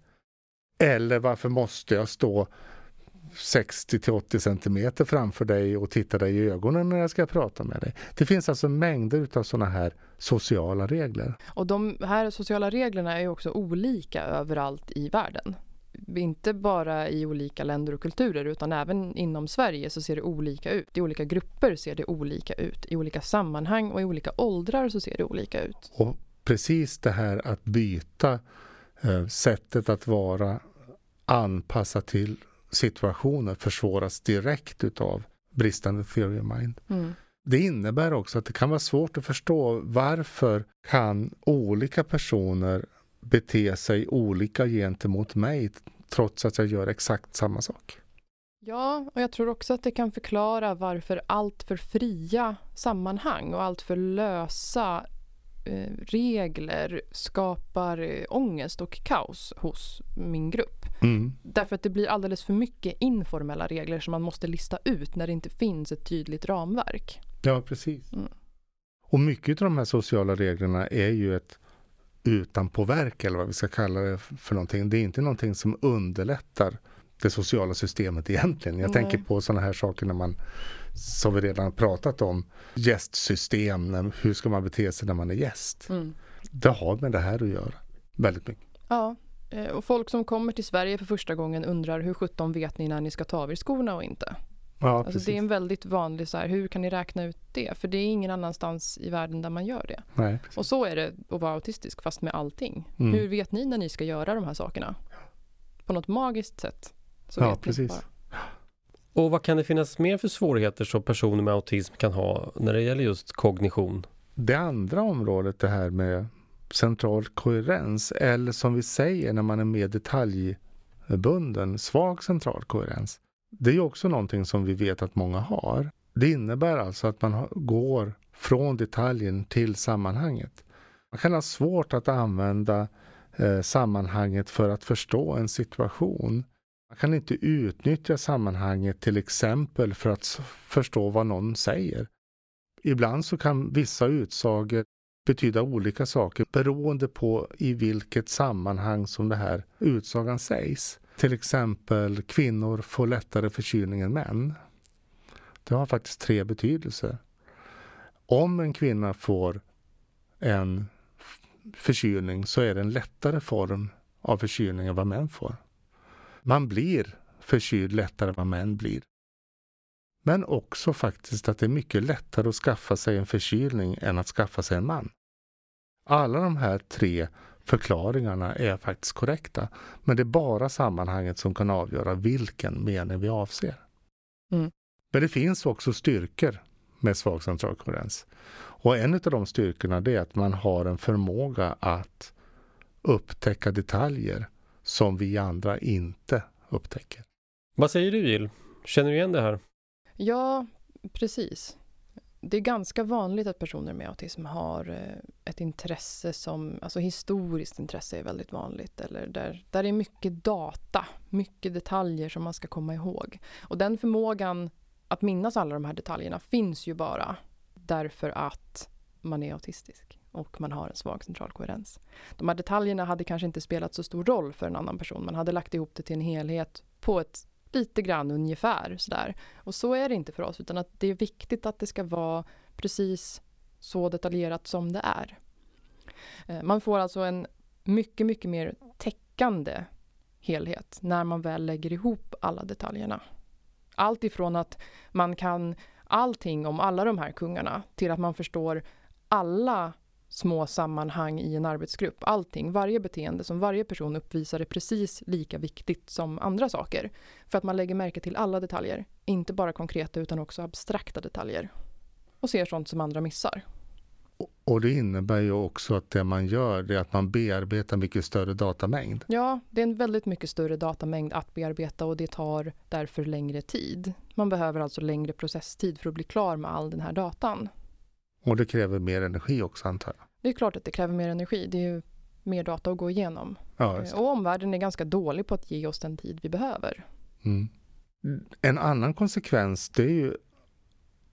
Eller varför måste jag stå 60 till 80 centimeter framför dig och titta dig i ögonen när jag ska prata med dig. Det finns alltså mängder av sådana här sociala regler. Och de här sociala reglerna är också olika överallt i världen. Inte bara i olika länder och kulturer utan även inom Sverige så ser det olika ut. I olika grupper ser det olika ut. I olika sammanhang och i olika åldrar så ser det olika ut. Och precis det här att byta eh, sättet att vara anpassat till situationer försvåras direkt utav bristande theory of mind. Mm. Det innebär också att det kan vara svårt att förstå varför kan olika personer bete sig olika gentemot mig trots att jag gör exakt samma sak. Ja, och jag tror också att det kan förklara varför allt för fria sammanhang och allt för lösa regler skapar eh, ångest och kaos hos min grupp. Mm. Därför att det blir alldeles för mycket informella regler som man måste lista ut när det inte finns ett tydligt ramverk. Ja, precis. Mm. Och mycket av de här sociala reglerna är ju ett utanpåverk eller vad vi ska kalla det för någonting. Det är inte någonting som underlättar det sociala systemet egentligen. Jag Nej. tänker på sådana här saker när man, som vi redan pratat om, gästsystem. Hur ska man bete sig när man är gäst? Det har med det här att göra. Väldigt mycket. Ja, eh, och folk som kommer till Sverige för första gången undrar hur sjutton vet ni när ni ska ta av er skorna och inte? Ja, Alltså precis. det är en väldigt vanlig så här, hur kan ni räkna ut det? För det är ingen annanstans i världen där man gör det. Nej. Och så är det att vara autistisk fast med allting. Mm. Hur vet ni när ni ska göra de här sakerna? På något magiskt sätt. Så Ja, precis. Och vad kan det finnas mer för svårigheter som personer med autism kan ha när det gäller just kognition? Det andra området, det här med central koherens, eller som vi säger när man är mer detaljbunden, svag central koherens. Det är ju också någonting som vi vet att många har. Det innebär alltså att man går från detaljen till sammanhanget. Man kan ha svårt att använda eh, sammanhanget för att förstå en situation. Man kan inte utnyttja sammanhanget till exempel för att förstå vad någon säger. Ibland så kan vissa utsagor betyda olika saker beroende på i vilket sammanhang som det här utsagan sägs. Till exempel kvinnor får lättare förkylning än män. Det har faktiskt tre betydelser. Om en kvinna får en förkylning så är det en lättare form av förkylning än vad män får. Man blir förkyld lättare än vad män blir. Men också faktiskt att det är mycket lättare att skaffa sig en förkylning än att skaffa sig en man. Alla de här tre förklaringarna är faktiskt korrekta. Men det är bara sammanhanget som kan avgöra vilken mening vi avser. Mm. Men det finns också styrkor med svag central koherens. Och en av de styrkorna är att man har en förmåga att upptäcka detaljer som vi andra inte upptäcker. Vad säger du Jill? Känner du igen det här? Ja, precis. Det är ganska vanligt att personer med autism har eh, ett intresse som, alltså historiskt intresse är väldigt vanligt, eller där, där det är mycket data, mycket detaljer som man ska komma ihåg. Och den förmågan att minnas alla de här detaljerna finns ju bara därför att man är autistisk och man har en svag central koherens. De här detaljerna hade kanske inte spelat så stor roll för en annan person. Man hade lagt ihop det till en helhet på ett lite grann ungefär sådär. Och så är det inte för oss, utan att det är viktigt att det ska vara precis så detaljerat som det är. Eh, man får alltså en mycket, mycket mer täckande helhet när man väl lägger ihop alla detaljerna. Allt ifrån att man kan allting om alla de här kungarna till att man förstår alla små sammanhang i en arbetsgrupp. Allting, varje beteende som varje person uppvisar är precis lika viktigt som andra saker. För att man lägger märke till alla detaljer, inte bara konkreta utan också abstrakta detaljer. Och ser sånt som andra missar. Och- det innebär ju också att det man gör det är att man bearbetar mycket större datamängd. Ja, det är en väldigt mycket större datamängd att bearbeta och det tar därför längre tid. Man behöver alltså längre processtid för att bli klar med all den här datan. Och det kräver mer energi också antar jag. Det är klart att det kräver mer energi. Det är ju mer data att gå igenom. Ja, det. Och omvärlden är ganska dålig på att ge oss den tid vi behöver. Mm. En annan konsekvens det är ju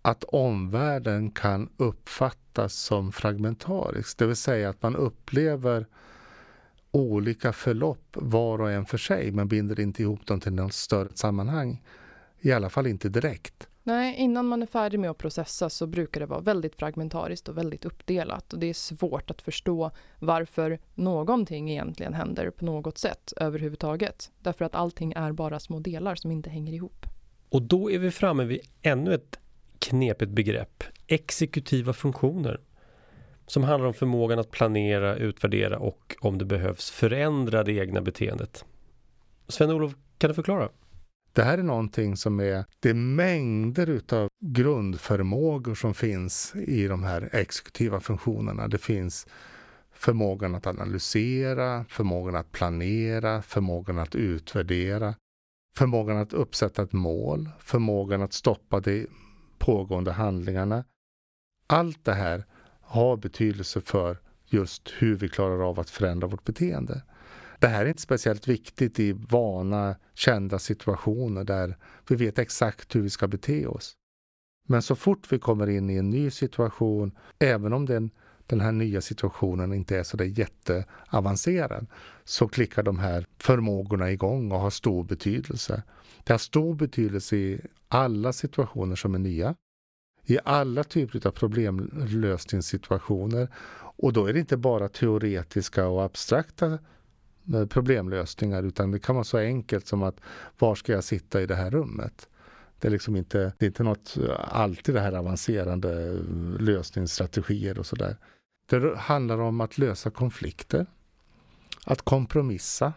att omvärlden kan uppfattas som fragmentarisk. Det vill säga att man upplever olika förlopp var och en för sig men binder inte ihop dem till något större sammanhang. I alla fall inte direkt. Nej, innan man är färdig med att processa så brukar det vara väldigt fragmentariskt och väldigt uppdelat. Och det är svårt att förstå varför någonting egentligen händer på något sätt överhuvudtaget. Därför att allting är bara små delar som inte hänger ihop. Och då är vi framme vid ännu ett knepigt begrepp. Exekutiva funktioner. Som handlar om förmågan att planera, utvärdera och om det behövs förändra det egna beteendet. Sven-Olof, kan du förklara? Det här är någonting som är, det är mängder utav grundförmågor som finns i de här exekutiva funktionerna. Det finns förmågan att analysera, förmågan att planera, förmågan att utvärdera, förmågan att uppsätta ett mål, förmågan att stoppa de pågående handlingarna. Allt det här har betydelse för just hur vi klarar av att förändra vårt beteende. Det här är inte speciellt viktigt i vana, kända situationer där vi vet exakt hur vi ska bete oss. Men så fort vi kommer in i en ny situation, även om den, den här nya situationen inte är så där jätteavancerad, så klickar de här förmågorna igång och har stor betydelse. Det har stor betydelse i alla situationer som är nya, i alla typer av problemlösningssituationer. Och då är det inte bara teoretiska och abstrakta Eh, problemlösningar utan det kan vara så enkelt som att var ska jag sitta i det här rummet? Det är liksom inte, det är inte något, eh, alltid det här avancerande eh, lösningsstrategier och sådär. Det handlar om att lösa konflikter, att kompromissa.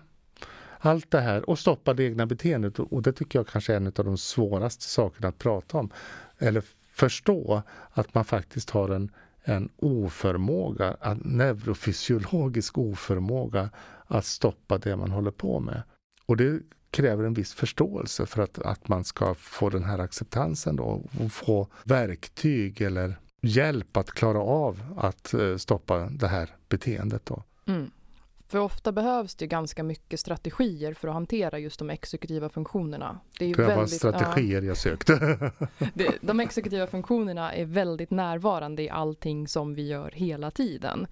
Allt det här och stoppa det egna beteendet och det tycker jag kanske är en av de svåraste sakerna att prata om. Eller förstå att man faktiskt har en, en oförmåga, en neurofysiologisk oförmåga att stoppa det man håller på med. Och det kräver en viss förståelse för att, att man ska få den här acceptansen då och få verktyg eller hjälp att klara av att eh, stoppa det här beteendet. Då. Mm. För ofta behövs det ganska mycket strategier för att hantera just de exekutiva funktionerna. Det, är det väldigt, var strategier ja, jag sökte. [LAUGHS] det, de exekutiva funktionerna är väldigt närvarande i allting som vi gör hela tiden.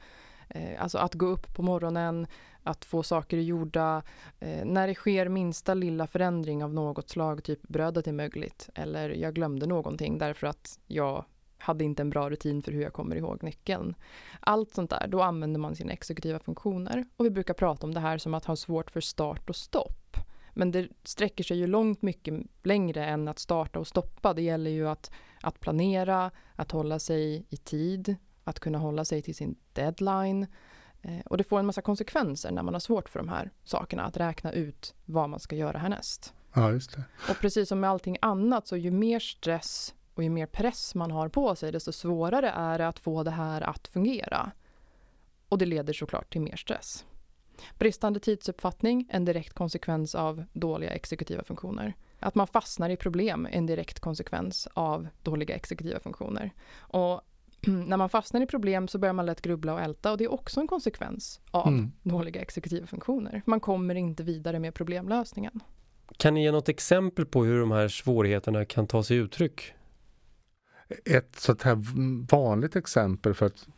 Eh, alltså att gå upp på morgonen, att få saker gjorda. Eh, när det sker minsta lilla förändring av något slag, typ brödet är mögligt eller jag glömde någonting därför att jag hade inte en bra rutin för hur jag kommer ihåg nyckeln. Allt sånt där, då använder man sina exekutiva funktioner. Och vi brukar prata om det här som att ha svårt för start och stopp. Men det sträcker sig ju långt mycket längre än att starta och stoppa. Det gäller ju att, att planera, att hålla sig i tid, att kunna hålla sig till sin deadline. Eh, och det får en massa konsekvenser när man har svårt för de här sakerna, att räkna ut vad man ska göra härnäst. Ja, just det. Och precis som med allting annat, så ju mer stress och ju mer press man har på sig, desto svårare är det att få det här att fungera. Och det leder såklart till mer stress. Bristande tidsuppfattning, en direkt konsekvens av dåliga exekutiva funktioner. Att man fastnar i problem, en direkt konsekvens av dåliga exekutiva funktioner. Och [CLEARS THROAT] när man fastnar i problem så börjar man lätt grubbla och älta och det är också en konsekvens av mm. dåliga exekutiva funktioner. Man kommer inte vidare med problemlösningen. Kan ni ge något exempel på hur de här svårigheterna kan ta sig uttryck? Ett sånt här vanligt exempel för att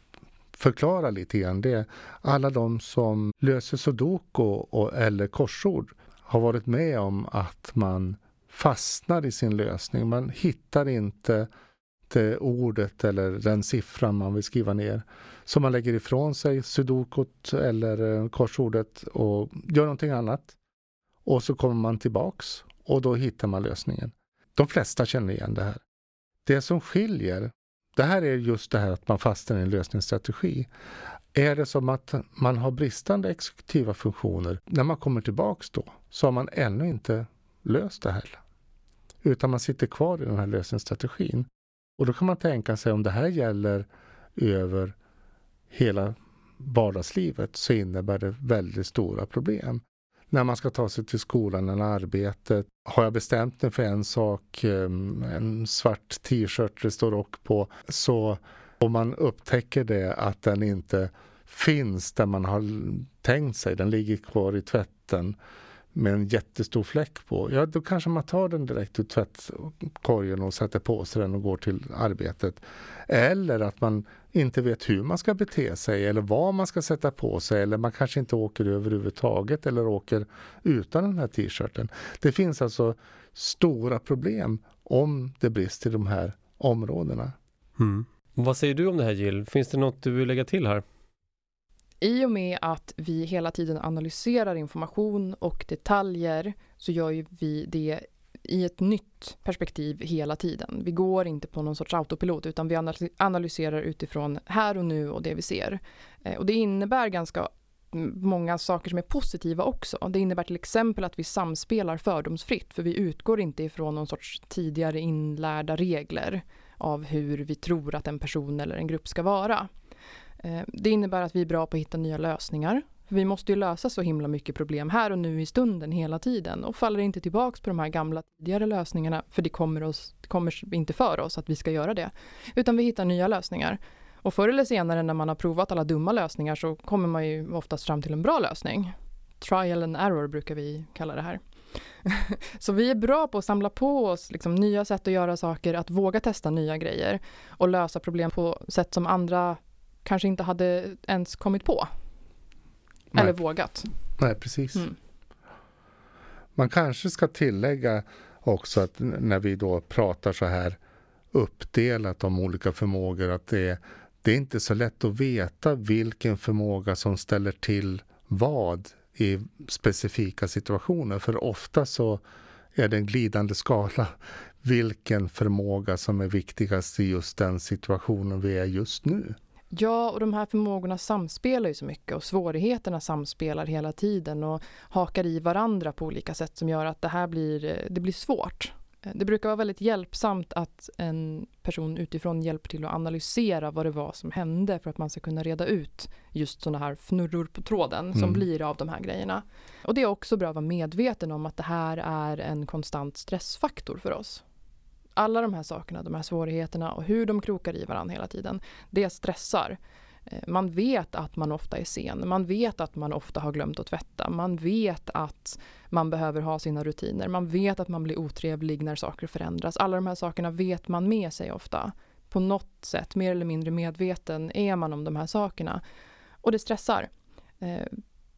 förklara lite grann det är alla de som löser sudoku och, eller korsord har varit med om att man fastnar i sin lösning. Man hittar inte Eh, ordet eller den siffran man vill skriva ner. Så man lägger ifrån sig sudokot eller eh, korsordet och gör någonting annat. Och så kommer man tillbaks och då hittar man lösningen. De flesta känner igen det här. Det som skiljer, det här är just det här att man fastnar i en lösningsstrategi. Är det som att man har bristande exekutiva funktioner, när man kommer tillbaks då, så har man ännu inte löst det här. Utan man sitter kvar i den här lösningsstrategin. Och då kan man tänka sig om det här gäller över hela vardagslivet så innebär det väldigt stora problem när man ska ta sig till skolan eller arbetet. Har jag bestämt mig för en sak, ehm, en svart t-shirt det står rock på, så om man upptäcker det att den inte finns där man har tänkt sig, den ligger kvar i tvätten med en jättestor fläck på, ja då kanske man tar den direkt ur tvättkorgen och sätter på sig den och går till arbetet. Eller att man inte vet hur man ska bete sig eller vad man ska sätta på sig eller man kanske inte åker överhuvudtaget eller åker utan den här t-shirten. Det finns alltså stora problem om det brister i de här områdena. Mm. Vad säger du om det här Jill? Finns det något du vill lägga till här? I och med att vi hela tiden analyserar information och detaljer så gör ju vi det i ett nytt perspektiv hela tiden. Vi går inte på någon sorts autopilot utan vi analyserar utifrån här och nu och det vi ser. Eh, och det innebär ganska många saker som är positiva också. Det innebär till exempel att vi samspelar fördomsfritt för vi utgår inte ifrån någon sorts tidigare inlärda regler av hur vi tror att en person eller en grupp ska vara. Eh, det innebär att vi är bra på att hitta nya lösningar. Vi måste ju lösa så himla mycket problem här och nu i stunden hela tiden och faller inte tillbaks på de här gamla tidigare lösningarna för det kommer, oss, kommer inte för oss att vi ska göra det. Utan vi hittar nya lösningar. Och förr eller senare när man har provat alla dumma lösningar så kommer man ju oftast fram till en bra lösning. Trial and error brukar vi kalla det här. [LAUGHS] så vi är bra på att samla på oss liksom, nya sätt att göra saker, att våga testa nya grejer och lösa problem på sätt som andra kanske inte hade ens kommit på. Nej. Eller vågat. Nej, precis. Mm. Man kanske ska tillägga också att när vi då pratar så här uppdelat om olika förmågor att det, det är inte så lätt att veta vilken förmåga som ställer till vad i specifika situationer. För ofta så är det en glidande skala vilken förmåga som är viktigast i just den situationen vi är just nu. Ja, och de här förmågorna samspelar ju så mycket och svårigheterna samspelar hela tiden och hakar i varandra på olika sätt som gör att det här blir, det blir svårt. Det brukar vara väldigt hjälpsamt att en person utifrån hjälper till att analysera vad det var som hände för att man ska kunna reda ut just sådana här fnurror på tråden mm. som blir av de här grejerna. Och det är också bra att vara medveten om att det här är en konstant stressfaktor för oss. Alla de här sakerna, de här svårigheterna och hur de krokar i varandra hela tiden, det stressar. Eh, man vet att man ofta är sen, man vet att man ofta har glömt att tvätta, man vet att man behöver ha sina rutiner, man vet att man blir otrevlig när saker förändras. Alla de här sakerna vet man med sig ofta. På något sätt, mer eller mindre medveten, är man om de här sakerna. Och det stressar. Eh,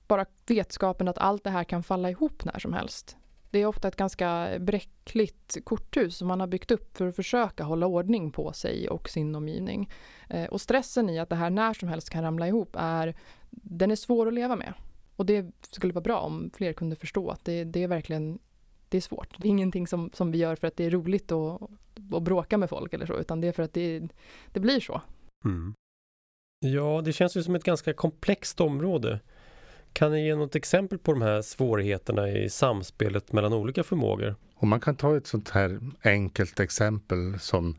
bara vetskapen att allt det här kan falla ihop när som helst. Det är ofta ett ganska bräckligt korthus som man har byggt upp för att försöka hålla ordning på sig och sin omgivning. Eh, och stressen i att det här när som helst kan ramla ihop är, den är svår att leva med. Och det skulle vara bra om fler kunde förstå att det, det är verkligen det är svårt. Det är ingenting som, som vi gör för att det är roligt att, att bråka med folk eller så, utan det är för att det, det blir så. Mm. Ja, det känns ju som ett ganska komplext område. Kan ni ge något exempel på de här svårigheterna i samspelet mellan olika förmågor? Och man kan ta ett sånt här enkelt exempel som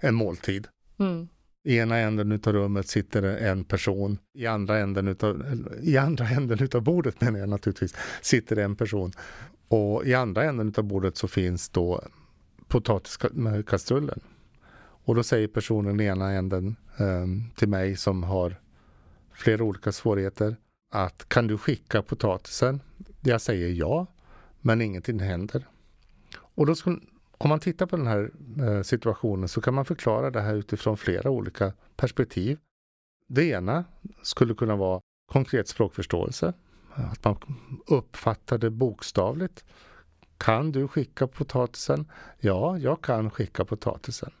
en måltid. Mm. I ena änden utav rummet sitter en person. I andra änden utav, i andra änden utav bordet menar jag naturligtvis, sitter en person. Och i andra änden utav bordet så finns då potatiskastrullen. Och då säger personen i ena änden um, till mig som har flera olika svårigheter att kan du skicka potatisen? Jag säger ja, men ingenting händer. Och då skulle, om man tittar på den här eh, situationen så kan man förklara det här utifrån flera olika perspektiv. Det ena skulle kunna vara konkret språkförståelse. Att man uppfattar det bokstavligt. Kan du skicka potatisen? Ja, jag kan skicka potatisen.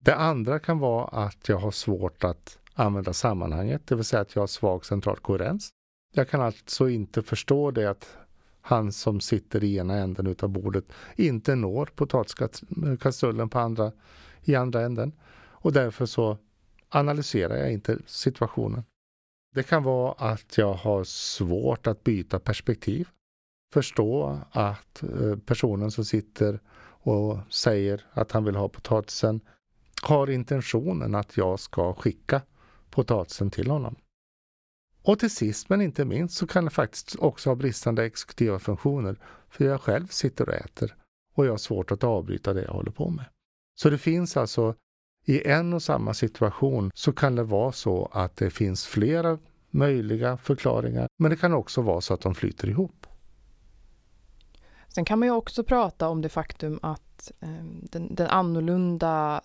Det andra kan vara att jag har svårt att använda sammanhanget, det vill säga att jag har svag central koherens. Jag kan alltså inte förstå det att han som sitter i ena änden utav bordet inte når potatiskastrullen eh, på andra, i andra änden. Och därför så analyserar jag inte situationen. Det kan vara att jag har svårt att byta perspektiv. Förstå att eh, personen som sitter och säger att han vill ha potatisen har intentionen att jag ska skicka potatisen till honom. Och till sist men inte minst så kan det faktiskt också ha bristande exekutiva funktioner för jag själv sitter och äter och jag har svårt att avbryta det jag håller på med. Så det finns alltså i en och samma situation så kan det vara så att det finns flera möjliga förklaringar men det kan också vara så att de flyter ihop. Sen kan man ju också prata om det faktum att eh, den, den annorlunda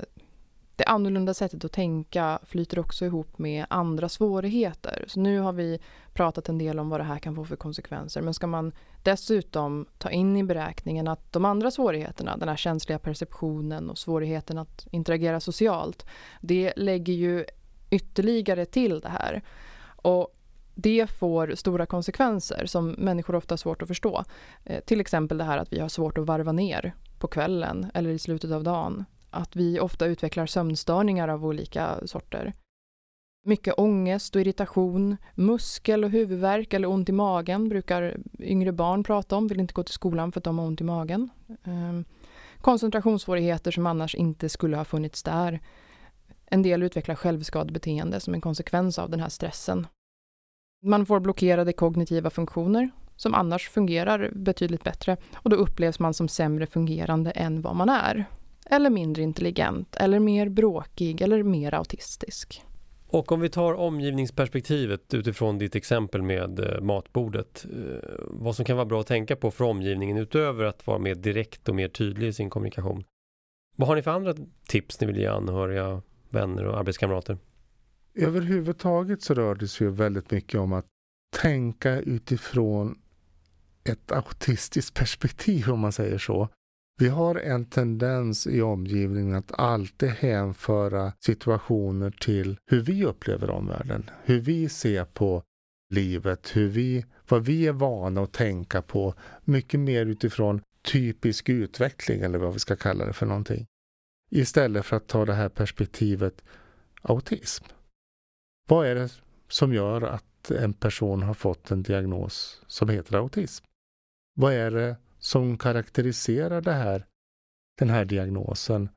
det annorlunda sättet att tänka flyter också ihop med andra svårigheter. Så nu har vi pratat en del om vad det här kan få för konsekvenser. Men ska man dessutom ta in i beräkningen att de andra svårigheterna, den här känsliga perceptionen och svårigheten att interagera socialt, det lägger ju ytterligare till det här. Och det får stora konsekvenser som människor ofta har svårt att förstå. Eh, till exempel det här att vi har svårt att varva ner på kvällen eller i slutet av dagen att vi ofta utvecklar sömnstörningar av olika sorter. Mycket ångest och irritation, muskel och huvudvärk eller ont i magen brukar yngre barn prata om, vill inte gå till skolan för att de har ont i magen. Ehm, koncentrationssvårigheter som annars inte skulle ha funnits där. En del utvecklar självskadebeteende som en konsekvens av den här stressen. Man får blockerade kognitiva funktioner som annars fungerar betydligt bättre och då upplevs man som sämre fungerande än vad man är. Eller mindre intelligent, eller mer bråkig eller mer autistisk. Och om vi tar omgivningsperspektivet utifrån ditt exempel med eh, matbordet. Eh, vad som kan vara bra att tänka på för omgivningen utöver att vara mer direkt och mer tydlig i sin kommunikation. Vad har ni för andra tips ni vill ge anhöriga, vänner och arbetskamrater? Överhuvudtaget så rör det sig väldigt mycket om att tänka utifrån ett autistiskt perspektiv om man säger så. Vi har en tendens i omgivningen att alltid hänföra situationer till hur vi upplever omvärlden, hur vi ser på livet, hur vi, vad vi är vana att tänka på, mycket mer utifrån typisk utveckling eller vad vi ska kalla det för någonting. Istället för att ta det här perspektivet autism. Vad är det som gör att en person har fått en diagnos som heter autism? Vad är det som karaktäriserar det här, den här diagnosen?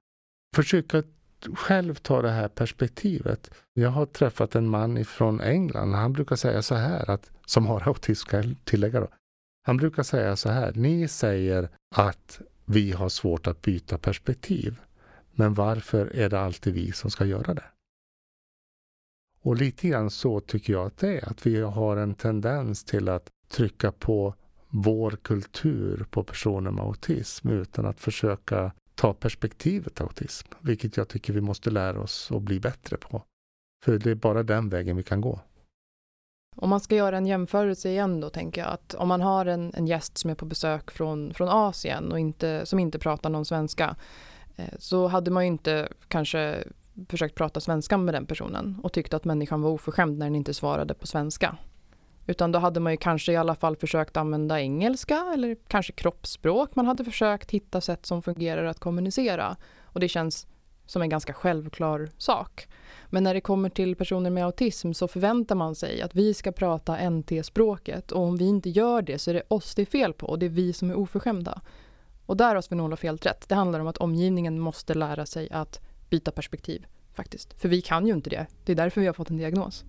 Försöka själv ta det här perspektivet. Jag har träffat en man från England. Han brukar säga så här, att, som har autism, ska jag tillägga då. Han brukar säga så här, ni säger att vi har svårt att byta perspektiv. Men varför är det alltid vi som ska göra det? Och lite grann så tycker jag att det är, att vi har en tendens till att trycka på vår kultur på personer med autism utan att försöka ta perspektivet autism, vilket jag tycker vi måste lära oss och bli bättre på. För det är bara den vägen vi kan gå. Om man ska göra en jämförelse igen då tänker jag att om man har en, en gäst som är på besök från, från Asien och inte, som inte pratar någon svenska eh, så hade man ju inte kanske försökt prata svenska med den personen och tyckte att människan var oförskämd när den inte svarade på svenska. Utan då hade man ju kanske i alla fall försökt använda engelska eller kanske kroppsspråk. Man hade försökt hitta sätt som fungerar att kommunicera. Och det känns som en ganska självklar sak. Men när det kommer till personer med autism så förväntar man sig att vi ska prata NT-språket och om vi inte gör det så är det oss det är fel på och det är vi som är oförskämda. Och där har Sven-Olof helt rätt. Det handlar om att omgivningen måste lära sig att byta perspektiv faktiskt. För vi kan ju inte det. Det är därför vi har fått en diagnos.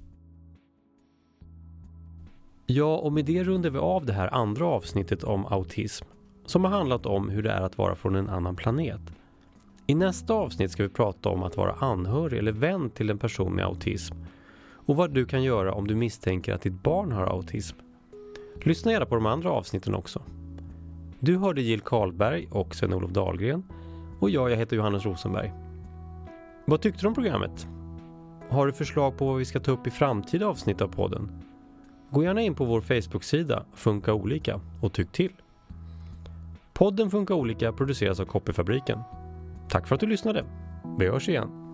Ja, och med det rundar vi av det här andra avsnittet om autism som har handlat om hur det är att vara från en annan planet. I nästa avsnitt ska vi prata om att vara anhörig eller vän till en person med autism och vad du kan göra om du misstänker att ditt barn har autism. Lyssna gärna på de andra avsnitten också. Du hörde Jill Karlberg och Sven-Olof Dahlgren och jag, jag heter Johannes Rosenberg. Vad tyckte du om programmet? Har du förslag på vad vi ska ta upp i framtida avsnitt av podden? Gå gärna in på vår Facebook-sida Funka olika och tyck till. Podden Funka olika produceras av Copyfabriken. Tack för att du lyssnade. Vi hörs igen.